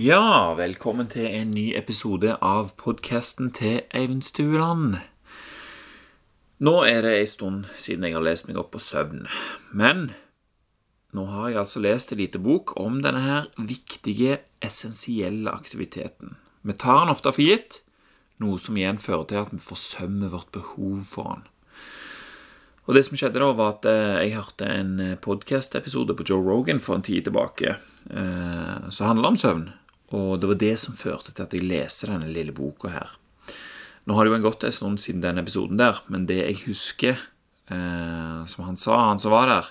Ja, velkommen til en ny episode av podkasten til Eivind Stueland. Nå er det en stund siden jeg har lest meg opp på søvn, men nå har jeg altså lest en lite bok om denne her viktige, essensielle aktiviteten. Vi tar den ofte for gitt, noe som igjen fører til at vi forsømmer vårt behov for den. Og det som skjedde da, var at eh, jeg hørte en podkast-episode på Joe Rogan for en tid tilbake eh, som handla om søvn. Og det var det som førte til at jeg leser denne lille boka her. Nå har det jo en en stund siden den episoden der, men det jeg husker, eh, som han sa, han som var der,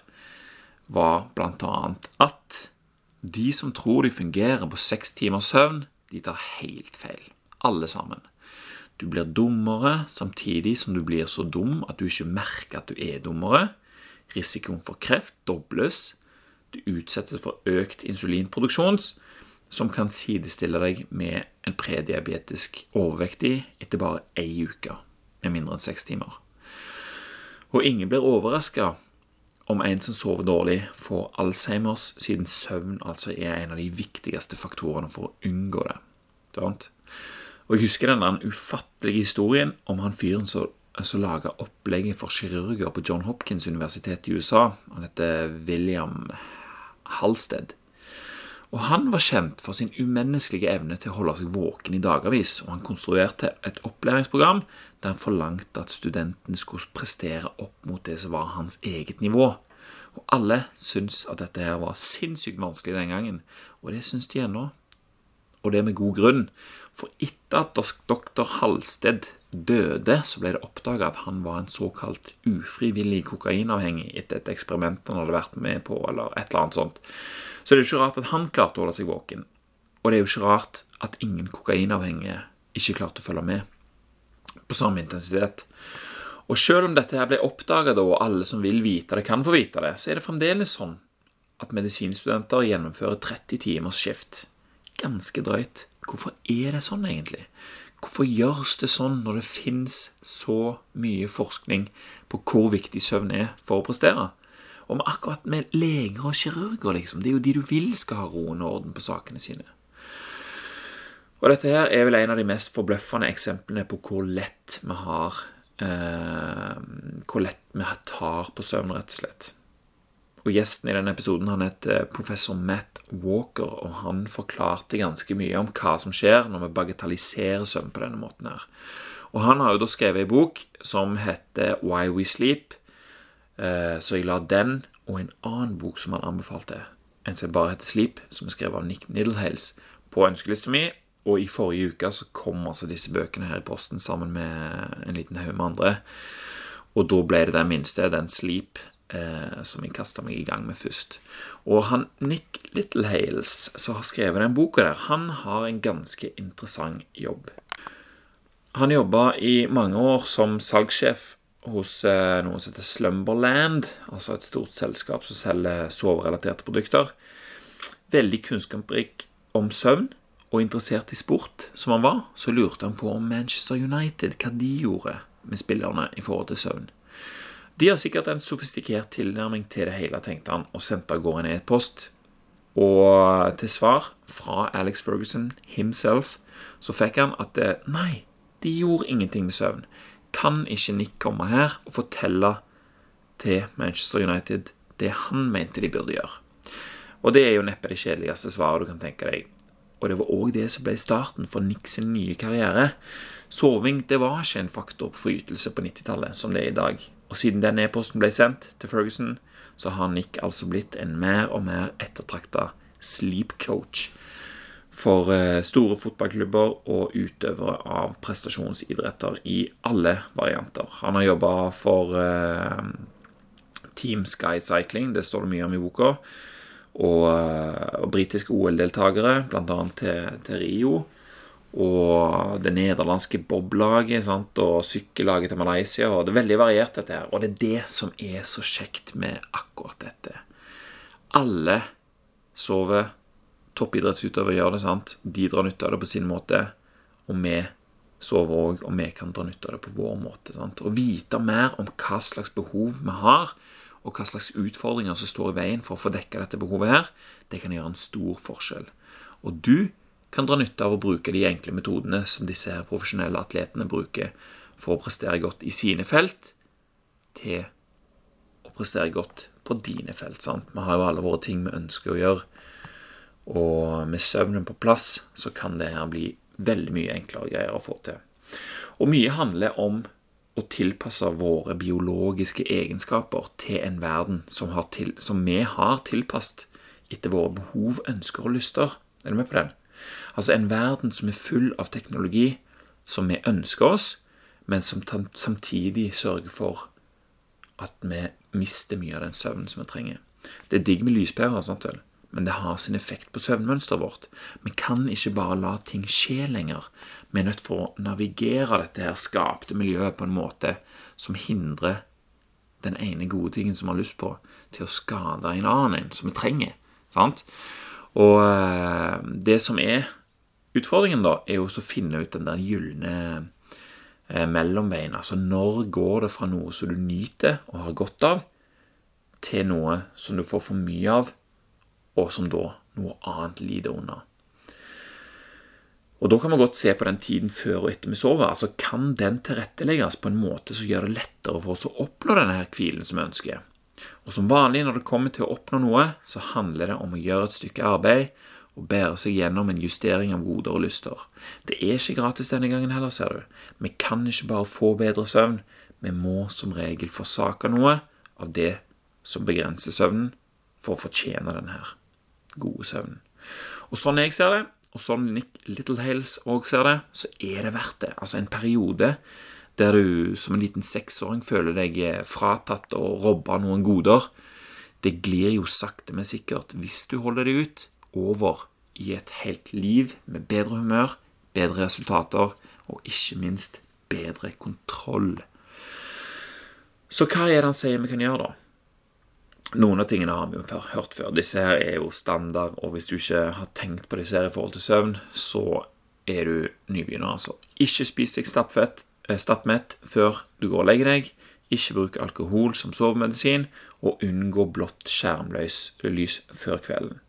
var blant annet at de som tror de fungerer på seks timers søvn, de tar helt feil. Alle sammen. Du blir dummere samtidig som du blir så dum at du ikke merker at du er dummere. Risikoen for kreft dobles. Du utsettes for økt insulinproduksjons som kan sidestille deg med en prediabetisk overvektig etter bare ei uke med mindre enn seks timer. Og ingen blir overraska om en som sover dårlig, får Alzheimers, siden søvn altså er en av de viktigste faktorene for å unngå det. Og Jeg husker denne ufattelige historien om han fyren som, som laga opplegget for kirurger på John Hopkins universitet i USA. Han heter William Halsted. Og Han var kjent for sin umenneskelige evne til å holde seg våken i dagevis, og han konstruerte et opplæringsprogram der han forlangte at studenten skulle prestere opp mot det som var hans eget nivå. Og Alle syntes at dette her var sinnssykt vanskelig den gangen, og det syns de ennå. Og det med god grunn, for etter at doktor Halsted døde, så ble det oppdaga at han var en såkalt ufrivillig kokainavhengig etter et eksperiment han hadde vært med på, eller et eller annet sånt. Så det er jo ikke rart at han klarte å holde seg våken. Og det er jo ikke rart at ingen kokainavhengige ikke klarte å følge med på samme intensitet. Og selv om dette her ble oppdaga, og alle som vil vite det, kan få vite det, så er det fremdeles sånn at medisinstudenter gjennomfører 30 timers skift. Ganske drøyt. Hvorfor er det sånn, egentlig? Hvorfor gjøres det sånn når det fins så mye forskning på hvor viktig søvn er for å prestere? Og med akkurat med leger og kirurger, liksom. Det er jo de du vil skal ha roen og orden på sakene sine. Og dette her er vel en av de mest forbløffende eksemplene på hvor lett vi har eh, Hvor lett vi tar på søvn, rett og slett. Og Gjesten i denne episoden han heter professor Matt Walker, og han forklarte ganske mye om hva som skjer når vi bagatelliserer søvn på denne måten. her. Og Han har jo da skrevet ei bok som heter Why We Sleep, Eh, så jeg la den og en annen bok som han anbefalte, en som bare heter Sleep, som er skrevet av Nick Niddlehales, på ønskelista mi. Og i forrige uke så kom altså disse bøkene her i posten sammen med en liten haug med andre. Og da ble det den minste, den Sleep, eh, som jeg kasta meg i gang med først. Og han Nick Littlehales, som har skrevet den boka der, han har en ganske interessant jobb. Han jobba i mange år som salgssjef hos eh, noe som heter Slumberland, altså et stort selskap som selger soverelaterte produkter. Veldig kunnskapsrik om søvn, og interessert i sport som han var, så lurte han på om Manchester United, hva de gjorde med spillerne i forhold til søvn. De har sikkert en sofistikert tilnærming til det hele, tenkte han, og sendte av gårde en e-post. Og til svar fra Alex Ferguson himself så fikk han at det, nei, de gjorde ingenting med søvn kan ikke Nick komme her og fortelle til Manchester United det han mente de burde gjøre. Og det er jo neppe det kjedeligste svaret du kan tenke deg. Og det var òg det som ble starten for Nick sin nye karriere. Soving det var ikke en faktor på forytelse på 90-tallet som det er i dag. Og siden den e-posten ble sendt til Ferguson, så har Nick altså blitt en mer og mer ettertrakta sleep coach for eh, store fotballklubber og utøvere av prestasjonsidretter i alle varianter. Han har jobba for eh, Team Sky Cycling, det står det mye om i boka, og, eh, og britiske OL-deltakere, bl.a. Til, til Rio. Og det nederlandske boblaget og sykkellaget til Malaysia. og Det er veldig variert, dette her. Og det er det som er så kjekt med akkurat dette. Alle sover toppidrettsutøvere gjør det, sant. De drar nytte av det på sin måte, og vi sover òg, og vi kan dra nytte av det på vår måte. sant? Å vite mer om hva slags behov vi har, og hva slags utfordringer som står i veien for å få dekka dette behovet her, det kan gjøre en stor forskjell. Og du kan dra nytte av å bruke de enkle metodene som disse her profesjonelle atletene bruker for å prestere godt i sine felt, til å prestere godt på dine felt. Sant? Vi har jo alle våre ting vi ønsker å gjøre, og med søvnen på plass så kan det her bli veldig mye enklere greier å få til. Og mye handler om å tilpasse våre biologiske egenskaper til en verden som, til, som vi har tilpasset etter våre behov, ønsker og lyster. Er du med på den? Altså en verden som er full av teknologi som vi ønsker oss, men som samtidig sørger for at vi mister mye av den søvnen som vi trenger. Det er digg med lyspærer, sant vel? men det har sin effekt på søvnmønsteret vårt. Vi kan ikke bare la ting skje lenger. Vi er nødt for å navigere dette her skapte miljøet på en måte som hindrer den ene gode tingen som vi har lyst på, til å skade en annen, som vi trenger. Sant? Og eh, det som er utfordringen, da, er jo å finne ut den der gylne eh, mellomveien. Altså når går det fra noe som du nyter og har godt av, til noe som du får for mye av, og som da noe annet lider under. Og Da kan vi godt se på den tiden før og etter vi sover. altså Kan den tilrettelegges på en måte som gjør det lettere for oss å oppnå denne her hvilen som vi ønsker? Og Som vanlig når det kommer til å oppnå noe, så handler det om å gjøre et stykke arbeid og bærer seg gjennom en justering av goder og lyster. Det er ikke gratis denne gangen heller, ser du. Vi kan ikke bare få bedre søvn, vi må som regel forsake noe av det som begrenser søvnen, for å fortjene den her gode søvnen. Og sånn jeg ser det, og sånn Nick Littlehales òg ser det, så er det verdt det. Altså en periode der du som en liten seksåring føler deg fratatt og robba noen goder, det glir jo sakte, men sikkert, hvis du holder det ut, over i et helt liv med bedre humør, bedre resultater og ikke minst bedre kontroll. Så hva er det han sier vi kan gjøre, da? Noen av tingene har vi jo hørt før. Disse her er jo standard, og hvis du ikke har tenkt på disse her i forhold til søvn, så er du nybegynner, altså. Ikke spis deg Eh, stappmett før du går og legger deg. Ikke bruk alkohol som sovemedisin, og unngå blått skjermlys før kvelden.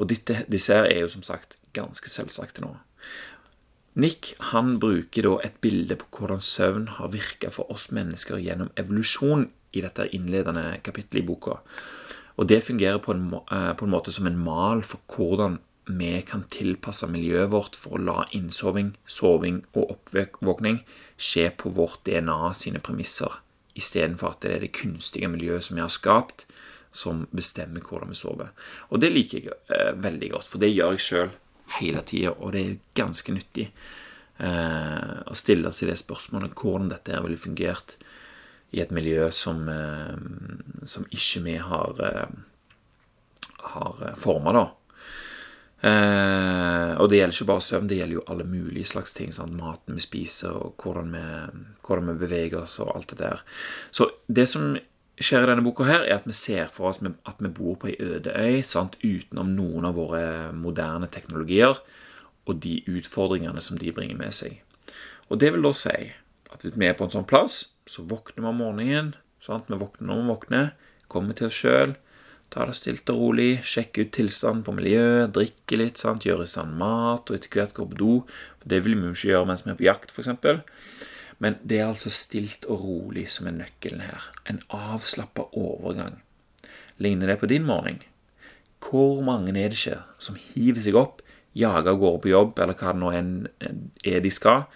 Og dette, disse her er jo som sagt ganske selvsagte nå. Nick han bruker da et bilde på hvordan søvn har virka for oss mennesker gjennom evolusjon i dette innledende kapittelet i boka. Og Det fungerer på en, eh, på en måte som en mal for hvordan vi kan tilpasse miljøet vårt for å la innsoving, soving og oppvåkning skje på vårt DNA sine premisser, istedenfor at det er det kunstige miljøet som vi har skapt, som bestemmer hvordan vi sover. Og det liker jeg eh, veldig godt, for det gjør jeg sjøl hele tida, og det er ganske nyttig eh, å stille seg det spørsmålet hvordan dette her ville fungert i et miljø som, eh, som ikke vi har, eh, har forma, da. Eh, og det gjelder ikke bare søvn, det gjelder jo alle mulige slags ting. Sant? Maten vi spiser, og hvordan vi, hvordan vi, beveger oss, og alt det der. Så det som skjer i denne boka, her, er at vi ser for oss at vi bor på ei øde øy sant? utenom noen av våre moderne teknologier og de utfordringene som de bringer med seg. Og det vil da si at hvis vi er på en sånn plass, så våkner vi om morgenen. Sant? Vi våkner når vi våkner, kommer til oss sjøl tar det stilt og rolig, sjekker ut tilstanden på miljøet, drikker litt, sant? gjør i stand mat, og etter hvert går på do. For Det vil vi jo ikke gjøre mens vi er på jakt, f.eks. Men det er altså stilt og rolig som er nøkkelen her. En avslappa overgang. Ligner det på din morgen? Hvor mange er det ikke som hiver seg opp, jager av gårde på jobb, eller hva det nå enn er de skal,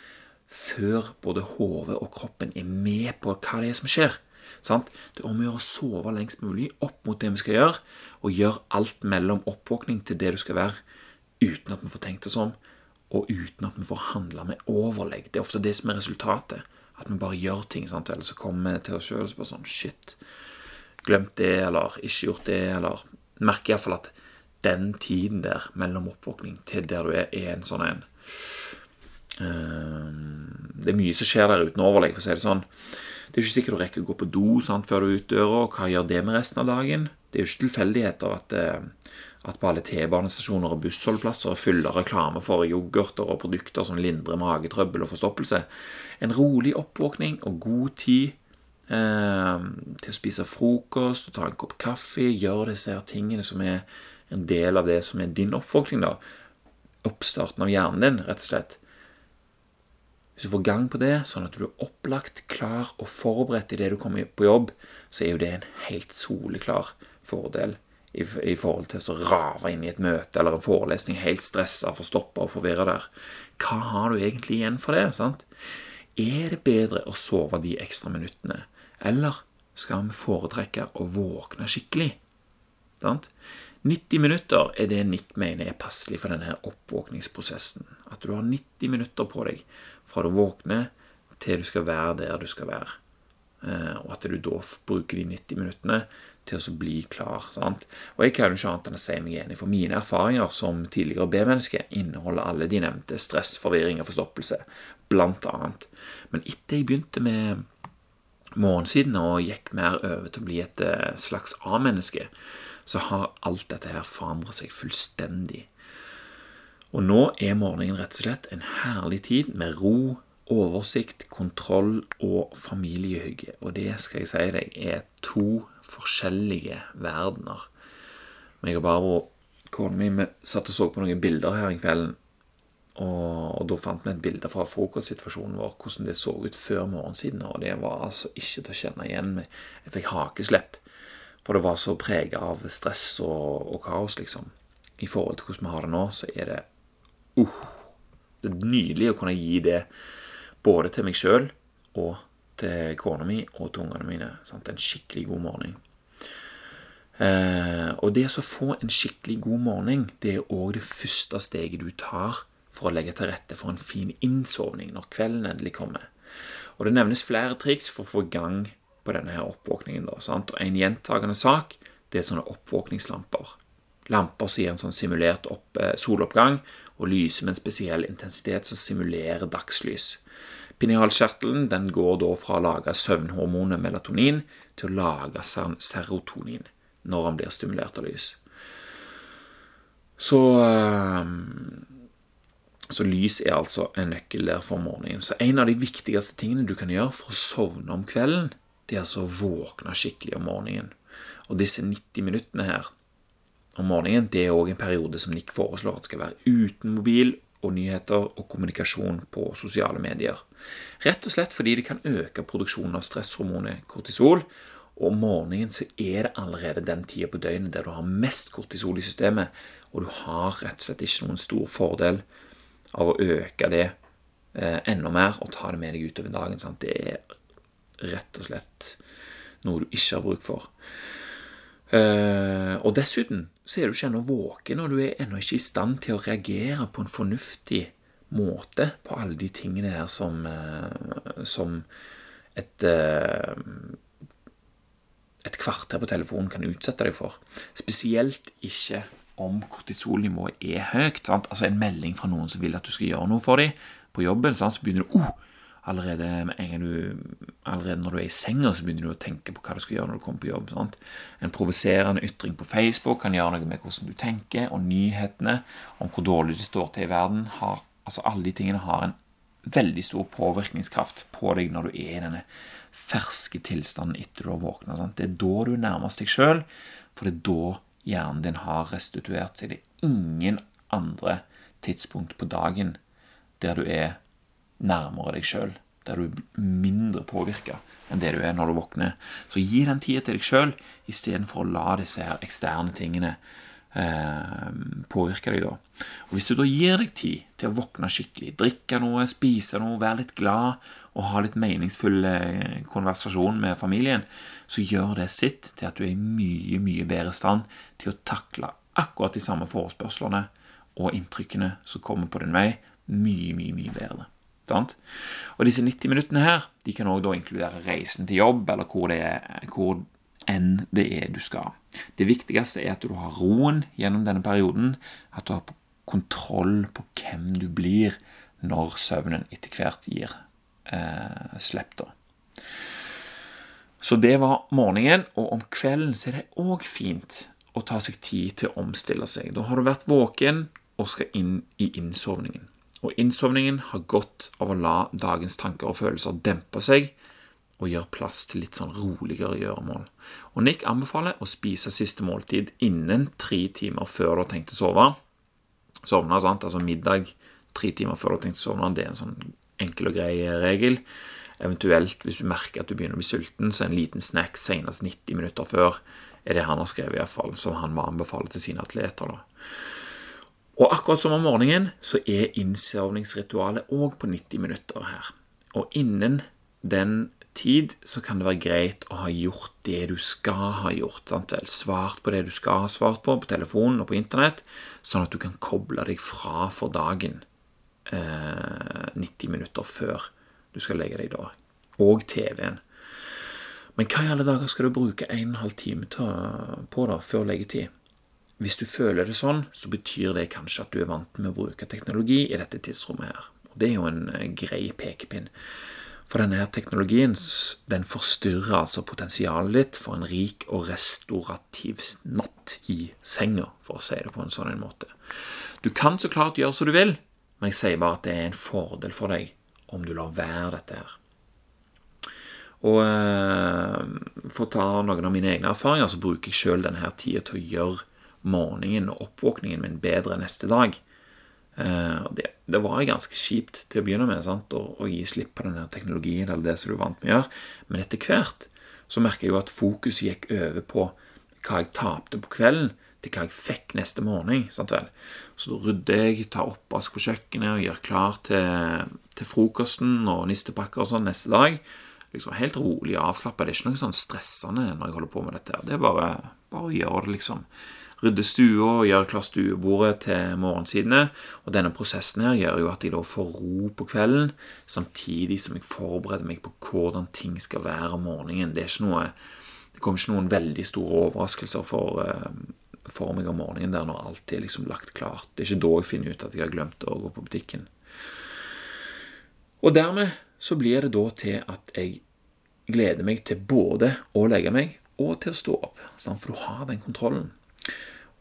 før både hodet og kroppen er med på hva det er som skjer? Sant? Det er om å gjøre å sove lengst mulig opp mot det vi skal gjøre, og gjøre alt mellom oppvåkning til det du skal være, uten at vi får tenkt oss om, og uten at vi får handla med overlegg. Det er ofte det som er resultatet. At vi bare gjør ting, sant? eller så kommer vi til oss sjøl og bare sånn Shit. Glemt det, eller ikke gjort det, eller Merker iallfall at den tiden der mellom oppvåkning til der du er, er en sånn en uh, Det er mye som skjer der uten overlegg, for å si det sånn. Det er ikke sikkert du rekker å gå på do sant, før du er ute døra, hva gjør det med resten av dagen? Det er jo ikke tilfeldigheter at, eh, at på alle T-banestasjoner og bussholdplasser er av reklame for yoghurter og produkter som lindrer magetrøbbel og forstoppelse. En rolig oppvåkning og god tid eh, til å spise frokost og ta en kopp kaffe, gjøre disse tingene som er en del av det som er din oppvåkning, da, oppstarten av hjernen din, rett og slett. Hvis du får gang på det, sånn at du er opplagt, klar og forberedt idet du kommer på jobb, så er jo det en helt soleklar fordel i, i forhold til å rave inn i et møte eller en forelesning helt stressa, forstoppa og forvirra der. Hva har du egentlig igjen for det? sant? Er det bedre å sove de ekstra minuttene, eller skal vi foretrekke å våkne skikkelig? Sant? 90 minutter er det Nick mener er passelig for denne oppvåkningsprosessen. At du har 90 minutter på deg fra du våkner til du skal være der du skal være. Eh, og at du da bruker de 90 minuttene til å bli klar. Sant? Og Jeg kan jo ikke annet enn å si meg enig, for mine erfaringer som tidligere B-menneske inneholder alle de nevnte stress, forvirring og forstoppelse, blant annet. Men etter jeg begynte med morgensiden og gikk mer over til å bli et eh, slags A-menneske, så har alt dette her forandret seg fullstendig. Og nå er morgenen rett og slett en herlig tid med ro, oversikt, kontroll og familiehygge. Og det skal jeg si deg er to forskjellige verdener. Meg og Barbro, kona mi, satt og så på noen bilder her i kvelden. Og, og, da fant vi et bilde fra frokostsituasjonen vår, hvordan det så ut før morgensiden. Og det var altså ikke til å kjenne igjen. Jeg fikk hakeslepp. For det var så prega av stress og, og, kaos, liksom. I forhold til hvordan vi har det nå, så er det uh, Det er nydelig å kunne gi det både til meg sjøl og til kona mi og til ungene mine. Sant? En skikkelig god morgen. Eh, og det å få en skikkelig god morgen, det er òg det første steget du tar for å legge til rette for en fin innsovning når kvelden endelig kommer. Og det nevnes flere triks for å få gang på denne her oppvåkningen. Da, sant? Og En gjentagende sak det er sånne oppvåkningslamper. Lamper som gir en sånn simulert opp, eh, soloppgang og lyser med en spesiell intensitet som simulerer dagslys. Pinealkjertelen den går da fra å lage søvnhormonet melatonin til å lage serotonin når han blir stimulert av lys. Så eh, så lys er altså en nøkkel der for morgenen. Så en av de viktigste tingene du kan gjøre for å sovne om kvelden, det er altså å våkne skikkelig om morgenen. Og disse 90 minuttene her om morgenen, det er òg en periode som Nick foreslår at skal være uten mobil og nyheter og kommunikasjon på sosiale medier. Rett og slett fordi det kan øke produksjonen av stresshormonet kortisol, og om morgenen så er det allerede den tida på døgnet der du har mest kortisol i systemet, og du har rett og slett ikke noen stor fordel av å øke det eh, enda mer og ta det med deg utover dagen. Sant? Det er rett og slett noe du ikke har bruk for. Uh, og dessuten så er du ikke ennå våken, og du er ennå ikke i stand til å reagere på en fornuftig måte på alle de tingene her som, uh, som et uh, et kvarter på telefonen kan utsette deg for. Spesielt ikke om kortisolnivået er høyt. Sant? Altså En melding fra noen som vil at du skal gjøre noe for dem på jobben, sant? så begynner du oh, Allerede, du, allerede, når du er i senga, så begynner du å tenke på hva du skal gjøre når du kommer på jobb. Sant? En provoserende ytring på Facebook kan gjøre noe med hvordan du tenker, og nyhetene om hvor dårlig det står til i verden. Har, altså Alle de tingene har en veldig stor påvirkningskraft på deg når du er i denne ferske tilstanden etter du har våkna. Det er da du nærmest deg sjøl, for det er da hjernen din har restituert seg. Det er ingen andre tidspunkt på dagen der du er nærmere deg sjøl, der du er mindre påvirka enn det du er når du våkner. Så gi den tida til deg sjøl istedenfor å la disse her eksterne tingene eh, påvirke deg. da. Og Hvis du da gir deg tid til å våkne skikkelig, drikke noe, spise noe, være litt glad og ha litt meningsfull eh, konversasjon med familien, så gjør det sitt til at du er i mye, mye bedre stand til å takle akkurat de samme forespørslene og inntrykkene som kommer på din vei, mye, mye, mye bedre. Sant? Og disse 90 minuttene her de kan også inkludere reisen til jobb, eller hvor, det er, hvor enn det er du skal. Det viktigste er at du har roen gjennom denne perioden, at du har kontroll på hvem du blir når søvnen etter hvert gir eh, slipp. Så det var morgenen, og om kvelden så er det òg fint å ta seg tid til å omstille seg. Da har du vært våken og skal inn i innsovningen og innsovningen har godt av å la dagens tanker og følelser dempe seg og gjøre plass til litt sånn roligere gjøremål. Og Nick anbefaler å spise siste måltid innen tre timer før du har tenkt å sove. sovne. Sant? Altså middag tre timer før du har tenkt å sovne. Det er en sånn enkel og grei regel. Eventuelt, hvis du merker at du begynner å bli sulten, så en liten snack senest 90 minutter før er det han har skrevet, i hvert fall, som han må anbefale til sine atleter. da. Og akkurat som om morgenen så er innsovningsritualet òg på 90 minutter her. Og innen den tid så kan det være greit å ha gjort det du skal ha gjort. Sant vel? Svart på det du skal ha svart på på telefonen og på internett, sånn at du kan koble deg fra for dagen eh, 90 minutter før du skal legge deg da. Og TV-en. Men hva i alle dager skal du bruke 1 12 time på da, før leggetid? Hvis du føler det sånn, så betyr det kanskje at du er vant med å bruke teknologi i dette tidsrommet her. Og det er jo en eh, grei pekepinn. For denne her teknologien den forstyrrer altså potensialet ditt for en rik og restaurativ natt i senga, for å si det på en sånn måte. Du kan så klart gjøre som du vil, men jeg sier bare at det er en fordel for deg om du lar være dette her. Og eh, For å ta noen av mine egne erfaringer, så bruker jeg sjøl denne tida til å gjøre morgenen og oppvåkningen min bedre neste dag. Eh, det, det, var ganske kjipt til å begynne med sant? Å, å gi slipp på denne teknologien eller det som du er vant med å gjøre, men etter hvert så merker jeg jo at fokuset gikk over på hva jeg tapte på kvelden, til hva jeg fikk neste morgen. Sant vel? Så rydder jeg, tar oppvask på kjøkkenet og gjør klar til, til frokosten og nistepakker og sånn neste dag. Liksom Helt rolig og avslappa. Det er ikke noe sånn stressende når jeg holder på med dette. Det er bare, bare å gjøre det, liksom. Rydde stua og gjøre klar stuebordet til morgensidene. Og denne prosessen her gjør jo at jeg da får ro på kvelden, samtidig som jeg forbereder meg på hvordan ting skal være om morgenen. Det noe det kommer ikke noen veldig store overraskelser for, eh, for meg om morgenen der når alt er liksom lagt klart. Det er ikke da jeg finner ut at jeg har glemt å gå på butikken. Og dermed så blir det da til at jeg gleder meg til både å legge meg og til å stå opp. For du har den kontrollen.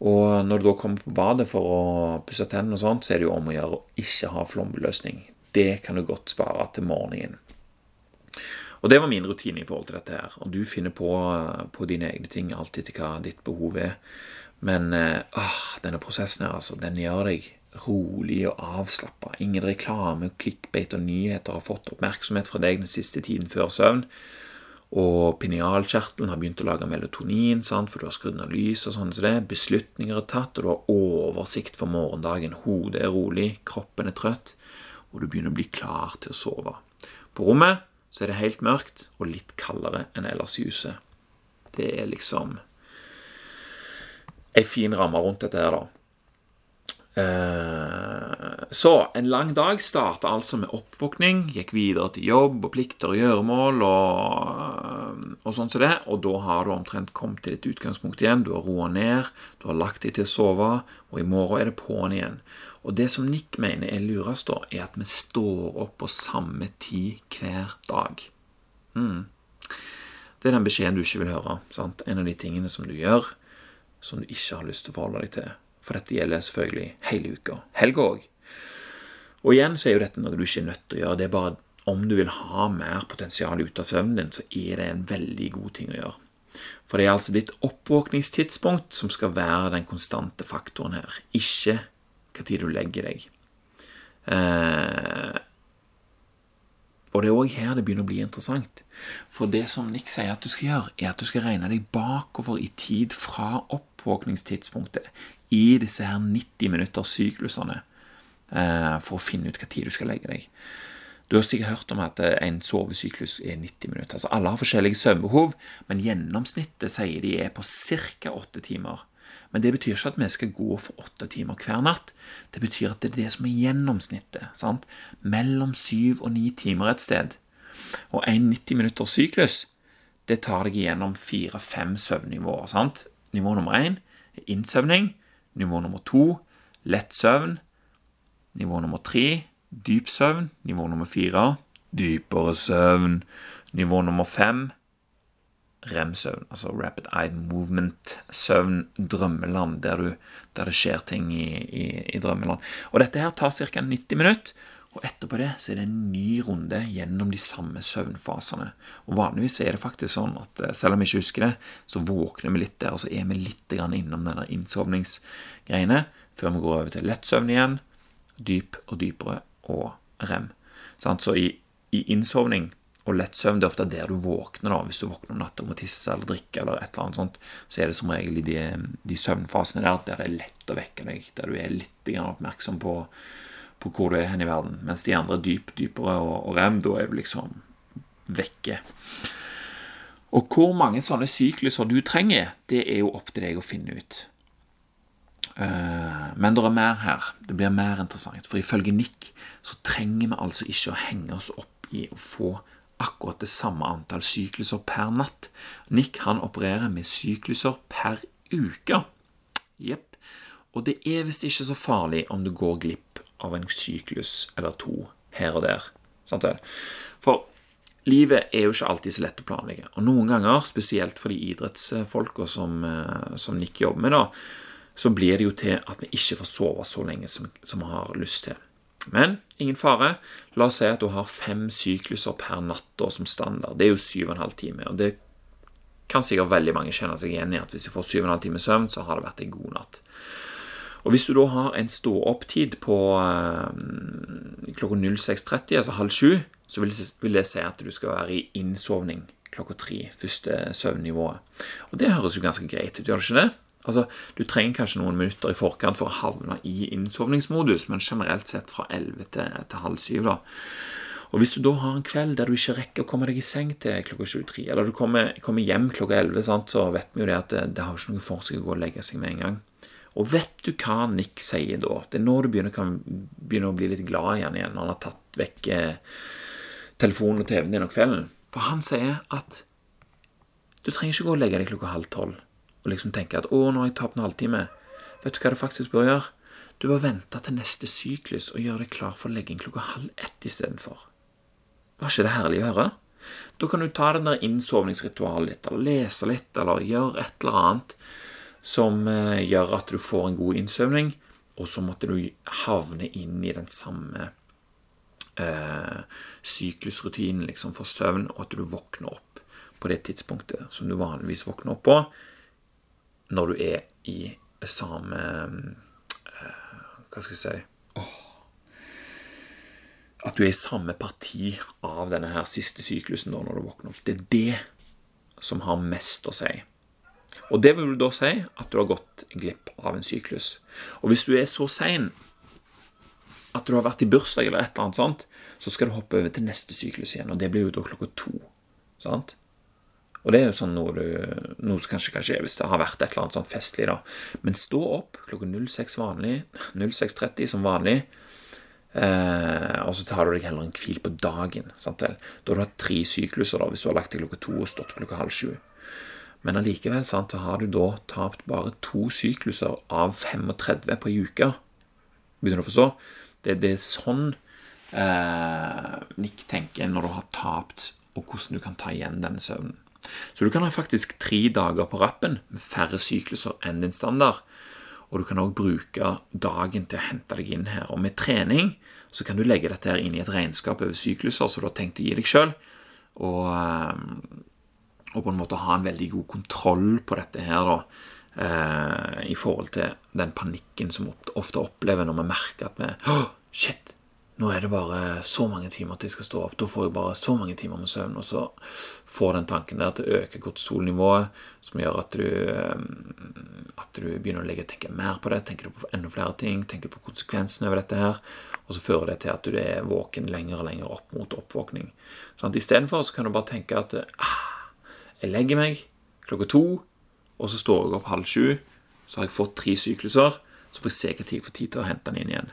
Og når du da kommer på badet for å pusse tennene, og sånt, så er det jo om å gjøre å ikke ha flombeløsning. Det kan du godt spare til morgenen. Og Det var min rutine i forhold til dette. her. Og Du finner på, på dine egne ting alltid til hva ditt behov er. Men øh, denne prosessen her, altså, den gjør deg rolig og avslappa. Ingen reklame, klikkbeit og nyheter har fått oppmerksomhet fra deg den siste tiden før søvn. Og pinealkjertelen har begynt å lage melatonin, sant? for du har skrudd ned lys og sånn. Så det. Beslutninger er tatt, og du har oversikt for morgendagen. Hodet er rolig, kroppen er trøtt, og du begynner å bli klar til å sove. På rommet så er det helt mørkt og litt kaldere enn ellers i huset. Det er liksom ei fin ramme rundt dette her, da. Eh, så en lang dag starta altså med oppvåkning, gikk videre til jobb og plikter og gjøremål og, eh, og sånn som det, og da har du omtrent kommet til ditt utgangspunkt igjen. Du har roa ned, du har lagt deg til å sove, og i morgen er det på'n igjen. Og det som Nick mener er lurest, da, er at vi står opp på samme tid hver dag. Mm. Det er den beskjeden du ikke vil høre. Sant? En av de tingene som du gjør som du ikke har lyst til å forholde deg til. For dette gjelder selvfølgelig hele uka. Helga òg. Og igjen så er jo dette noe du ikke er nødt til å gjøre. Det er bare om du vil ha mer potensial ut av søvnen din, så er det en veldig god ting å gjøre. For det er altså ditt oppvåkningstidspunkt som skal være den konstante faktoren her, ikke hva tid du legger deg. Eh, og det er òg her det begynner å bli interessant. For det som Nick sier at du skal gjøre, er at du skal regne deg bakover i tid fra oppvåkningstidspunktet i disse her 90 minutters syklusene eh, for å finne ut hva tid du skal legge deg. Du har sikkert hørt om at eh, en sovesyklus er 90 minutter. Altså Alle har forskjellige søvnbehov, men gjennomsnittet sier de er på ca. 8 timer. Men det betyr ikke at vi skal gå for 8 timer hver natt. Det betyr at det er det som er gjennomsnittet. Sant? Mellom 7 og 9 timer et sted. Og en 90 minutters syklus det tar deg gjennom fire-fem søvnnivåer. sant? Nivå nummer én er innsøvning. Nivå nummer to lett søvn. Nivå nummer tre dyp søvn. Nivå nummer fire dypere søvn. Nivå nummer fem rem-søvn, altså rapid eye movement-søvn, drømmeland, der, du, der, det skjer ting i, i, i, drømmeland. Og Dette her tar ca. 90 minutter, og etterpå det så er det en ny runde gjennom de samme søvnfasene. Og Vanligvis er det faktisk sånn at eh, selv om vi ikke husker det, så våkner vi litt der, og så er vi litt innom denne innsovningsgreiene før vi går over til lett søvn igjen, dyp og dypere og rem. Så i, innsovning og lett søvn det er ofte der du våkner. da, Hvis du våkner om natta og må tisse eller drikke, eller et eller annet sånt, så er det som regel i de, de søvnfasene der der det er lett å vekke deg, der du er litt oppmerksom på, på, hvor du er hen i verden. Mens de andre dyp, dypere og, og rem, da er du liksom vekke. Og hvor mange sånne sykluser du trenger, det er jo opp til deg å finne ut. Eh, men det er mer her. Det blir mer interessant. For ifølge Nick så trenger vi altså ikke å henge oss opp i å få akkurat det samme antall sykluser per natt. Nick han opererer med sykluser per uke. Jepp. Og det er visst ikke så farlig om du går glipp av en syklus eller to her og der. Sant vel? For livet er jo ikke alltid så lett å planlegge. Og noen ganger, spesielt for de idrettsfolka som, eh, som Nick jobber med, da, så blir det jo til at vi ikke får sove så lenge som, vi har lyst til. Men ingen fare. La oss si at du har fem sykluser per natt da, som standard. Det er jo syv og en halv time. Og det kan sikkert veldig mange kjenne seg igjen i at hvis du får syv og en halv time søvn, så har det vært en god natt. Og hvis du da har en stå-opp-tid på eh, klokka 06.30, altså halv sju, så vil det, si at du skal være i innsovning klokka tre, første søvnnivået. Og det høres jo ganske greit ut, gjør det ikke det? Altså, Du trenger kanskje noen minutter i forkant for å havne i innsovningsmodus, men generelt sett fra 11 til, til halv syv. da. Og Hvis du da har en kveld der du ikke rekker å komme deg i seng til klokka 23, eller du kommer, kommer hjem klokka 11, sant, så vet vi jo det at det, det har ikke noe for seg å gå og legge seg med en gang. Og vet du hva Nick sier da? Det er nå du begynner, kan begynne å bli litt glad igjen, igjen når han har tatt vekk eh, telefonen og TV-en din om kvelden. For han sier at du trenger ikke gå og legge deg klokka halv tolv og liksom tenke at 'Å, nå har jeg tapt en halvtime'. Vet du hva du faktisk bør gjøre? Du bør vente til neste syklus og gjøre deg klar for legging klokka halv ett istedenfor. Var ikke det herlig å høre? Da kan du ta den der innsovningsritualet litt, eller lese litt, eller gjøre et eller annet som eh, gjør at du får en god innsøvning, og så måtte du havne inn i den samme eh, syklusrutinen liksom, for søvn, og at du våkner opp på det tidspunktet som du vanligvis våkner opp på når du er i samme eh, Hva skal jeg si oh. At du er i samme parti av denne her siste syklusen da, når du våkner opp. Det er det som har mest å si. Og det vil da si at du har gått glipp av en syklus. Og hvis du er så sein at du har vært i bursdag eller et eller annet sånt, så skal du hoppe over til neste syklus igjen, og det blir jo da klokka to. Sant? Og det er jo sånn noe, du, noe som kanskje kan skje hvis det har vært et eller annet sånn festlig. da. Men stå opp klokka 06 vanlig, 06.30 som vanlig, eh, og så tar du deg heller en hvil på dagen. sant vel? Da har du hatt tre sykluser da, hvis du har lagt deg klokka to og stått klokka halv sju. Men allikevel så har du da tapt bare to sykluser av 35 på ei uke. Begynner du å forstå? Det, det er sånn eh, Nick tenker når du har tapt, og hvordan du kan ta igjen denne søvnen. Så du kan ha faktisk tre dager på rappen med færre sykluser enn din standard. Og du kan òg bruke dagen til å hente deg inn her. Og med trening så kan du legge dette her inn i et regnskap over sykluser som du har tenkt å gi deg sjøl. Og, eh, og, på en måte ha en veldig god kontroll på dette her, da. Eh, I forhold til den panikken som vi ofte opplever når vi merker at vi oh, Shit! Nå er det bare så mange timer til jeg skal stå opp. Da får jeg bare så mange timer med søvn. Og så får den tanken der til å øke kortisolnivået, som gjør at du, eh, at du begynner å legge, tenke mer på det. Tenker på enda flere ting, tenker på konsekvensene over dette her. Og så fører det til at du er våken lenger og lenger opp mot oppvåkning. Sånn, Istedenfor kan du bare tenke at ah, jeg legger meg klokka to, og så står jeg opp halv sju. Så har jeg fått tre sykluser. Så får jeg se tid jeg får tid til å hente den inn igjen.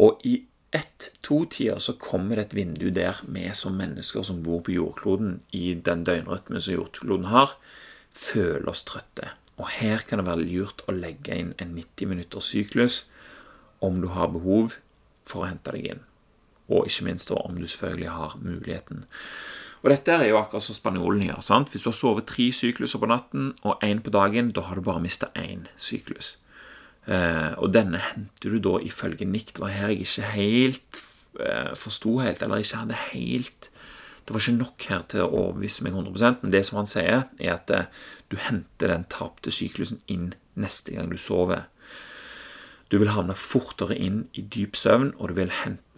Og i ett-to-tider så kommer det et vindu der vi som mennesker som bor på jordkloden, i den døgnrytmen som jordkloden har, føler oss trøtte. Og her kan det være lurt å legge inn en 90 minutters syklus om du har behov for å hente deg inn. Og ikke minst da, om du selvfølgelig har muligheten. Og Dette er jo akkurat som spanjolene gjør. sant? Hvis du har sovet tre sykluser på natten og én på dagen, da har du bare mista én syklus. Uh, og denne henter du da ifølge Nick. Det var her jeg ikke helt uh, forsto helt, eller ikke hadde helt Det var ikke nok her til å overbevise meg 100 men det som han sier, er at uh, du henter den tapte syklusen inn neste gang du sover. Du vil havne fortere inn i dyp søvn, og du vil,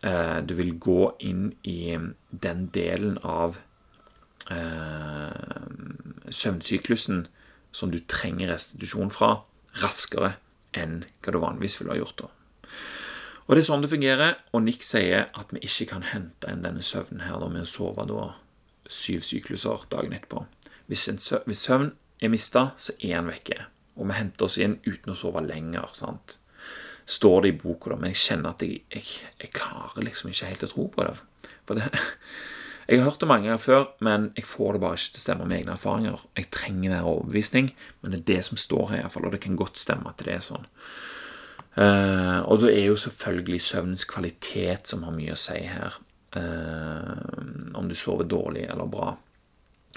eh, du vil gå inn i den delen av eh, søvnsyklusen som du trenger restitusjon fra, raskere enn hva du vanligvis ville ha gjort. da. Og Det er sånn det fungerer, og Nick sier at vi ikke kan hente inn denne søvnen her da med å sove da syv sykluser dagen etterpå. Hvis, søvn, hvis søvn er mista, så er den vekke. Og vi henter oss inn uten å sove lenger. sant? Står det i boka, da, men jeg kjenner at jeg, jeg, jeg klarer liksom ikke helt å tro på det. For det jeg har hørt det mange ganger før, men jeg får det bare ikke til å stemme med egne erfaringer. Jeg trenger mer overbevisning, men det er det som står her, iallfall, og det kan godt stemme at det er sånn. Uh, og det er jo selvfølgelig søvnens kvalitet som har mye å si her. Uh, om du sover dårlig eller bra.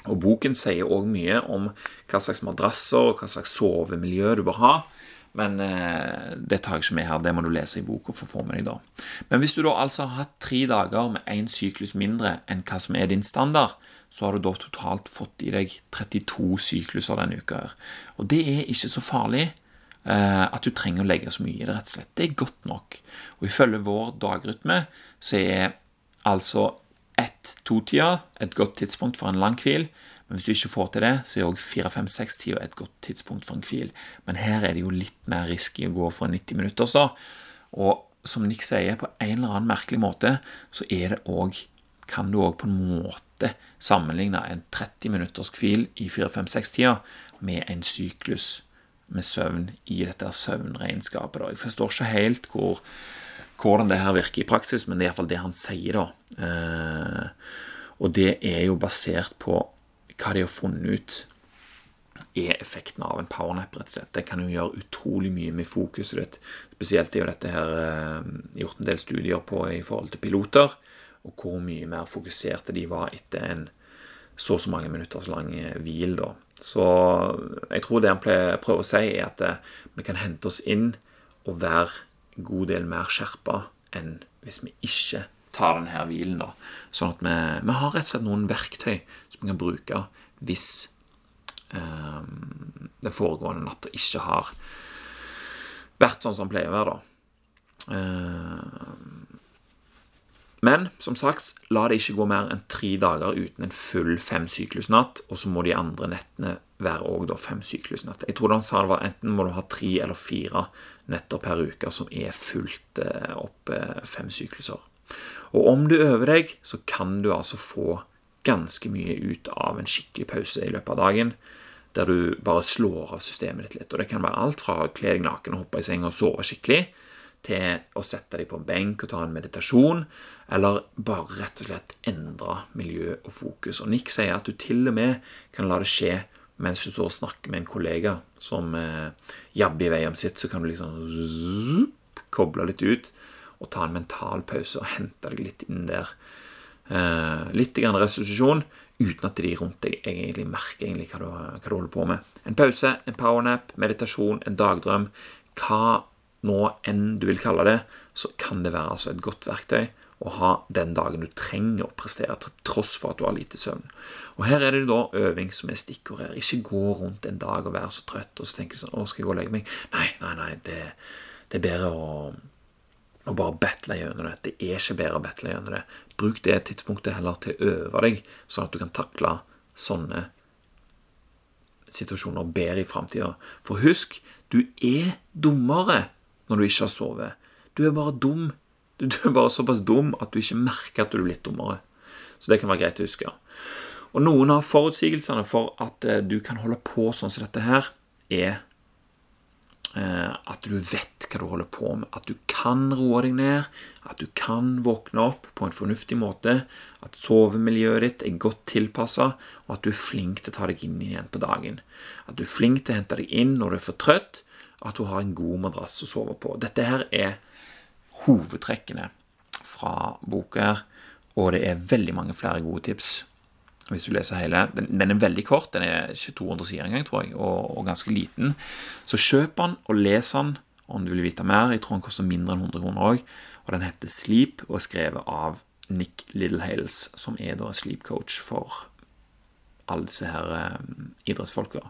Og boken sier òg mye om hva slags madrasser og hva slags sovemiljø du bør ha. Men eh, det tar jeg ikke med her. Det må du lese i boka for å få med deg. da. Men hvis du da altså har hatt tre dager med én syklus mindre enn hva som er din standard, så har du da totalt fått i deg 32 sykluser denne uka. her. Og det er ikke så farlig. Eh, at du trenger å legge så mye i det, rett og slett. Det er godt nok. Og ifølge vår dagrytme så er altså ett-to-tida et godt tidspunkt for en lang hvil. Men hvis du ikke får til det, så er òg fire-fem-seks-tida et godt tidspunkt for en hvil. Men her er det jo litt mer risky å gå for 90 minutter, så. Og som Nick sier, på en eller annen merkelig måte, så er det òg kan du òg på en måte sammenligne en 30 minutters hvil i 4-5-6-tida med en syklus med søvn i dette søvnregnskapet. Da. Jeg forstår ikke helt hvor, hvordan det her virker i praksis, men det er iallfall det han sier, da. Eh, og det er jo basert på hva de har funnet ut er effekten av en powernap. rett og slett. Det kan jo gjøre utrolig mye med fokuset ditt. Spesielt er jo dette her eh, gjort en del studier på i forhold til piloter, og hvor mye mer fokuserte de var etter en så og så mange minutters lang hvil. da. Så jeg tror det han prøver å si, er at eh, vi kan hente oss inn og være en god del mer skjerpa enn hvis vi ikke tar denne hvilen. da. Sånn at vi, vi, har rett og slett noen verktøy kan bruke hvis eh, den foregående natta ikke har vært sånn som den pleier å være. da. Eh, men som sagt, la det ikke gå mer enn tre dager uten en full femsyklusnatt, og så må de andre nettene være òg fem syklusnatt. Jeg tror han sa det var enten må du ha tre eller fire netter per uke som er fullt eh, opp fem sykluser. Og om du øver deg, så kan du altså få ganske mye ut av en skikkelig pause i løpet av dagen, der du bare slår av systemet ditt litt. Og det kan være alt fra å kle deg naken og hoppe i seng og sove skikkelig, til å sette deg på en benk og ta en meditasjon, eller bare rett og slett endre miljø og fokus. Og Nick sier at du til og med kan la det skje mens du står og snakker med en kollega som eh, jabber i vei om sitt, så kan du liksom zzz, koble litt ut og ta en mental pause og hente deg litt inn der. Eh, litt restitusjon uten at de rundt deg egentlig merker egentlig hva, du, hva du holder på med. En pause, en powernap, meditasjon, en dagdrøm. Hva nå enn du vil kalle det, så kan det være altså et godt verktøy å ha den dagen du trenger å prestere, til tross for at du har lite søvn. Og Her er det da øving som er stikkord her. Ikke gå rundt en dag og være så trøtt og så tenke sånn 'Å, skal jeg gå og legge meg?' Nei, nei, nei. Det, det er bedre å, å bare battle gjennom det. Det er ikke bedre å battle gjennom det. Bruk det tidspunktet heller til å øve deg, sånn at du kan takle sånne situasjoner bedre i framtida. For husk, du er dummere når du ikke har sovet. Du er bare dum. Du er bare såpass dum at du ikke merker at du er litt dummere. Så det kan være greit å huske. Og noen av forutsigelsene for at eh, du kan holde på sånn som dette her, er at du vet hva du holder på med. At du kan roe deg ned, at du kan våkne opp på en fornuftig måte, at sovemiljøet ditt er godt tilpassa, og at du er flink til å ta deg inn igjen på dagen. At du er flink til å hente deg inn når du er for trøtt, at du har en god madrass å sove på. Dette her er hovedtrekkene fra boka, her, og det er veldig mange flere gode tips hvis du leser hele. Den, den er veldig kort, den er ikke 200 sider engang, tror jeg, og, og, ganske liten. Så kjøp den og les den om du vil vite mer. Jeg tror den koster mindre enn 100 kroner òg. Og den heter Sleep og er skrevet av Nick Littlehales, som er da sleep coach for alle disse her eh, idrettsfolka.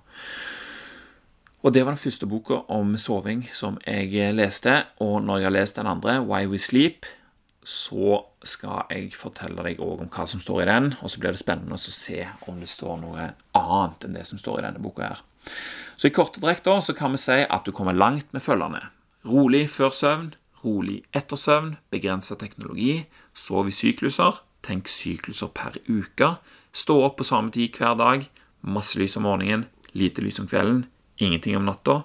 Og det var den første boka om soving som jeg leste. Og når jeg har lest den andre, Why We Sleep, så skal jeg fortelle deg òg om hva som står i den. Og så blir det spennende å se om det står noe annet enn det som står i denne boka her. Så i korte trekk da, så kan vi si at du kommer langt med følgende. Rolig før søvn, rolig etter søvn, begrensa teknologi, sov i sykluser, tenk sykluser per uke, stå opp på samme tid hver dag, masse lys om morgenen, lite lys om kvelden, ingenting om natta,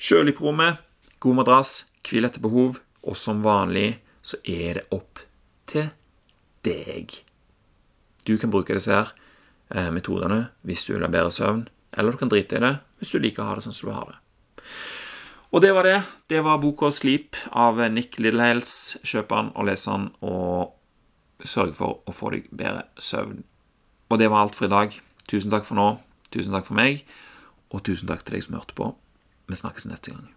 kjølig på rommet, god madrass, hvil etter behov, og som vanlig så er det opp til deg. Du kan bruke disse her eh, metodene hvis du vil ha bedre søvn, eller du kan drite i det hvis du liker å ha det sånn som du har det. Og det var det. Det var boka 'Sleep' av Nick Littlehales. Kjøp den og les den, og sørg for å få deg bedre søvn. Og det var alt for i dag. Tusen takk for nå. Tusen takk for meg, og tusen takk til deg som hørte på. Vi snakkes neste gang.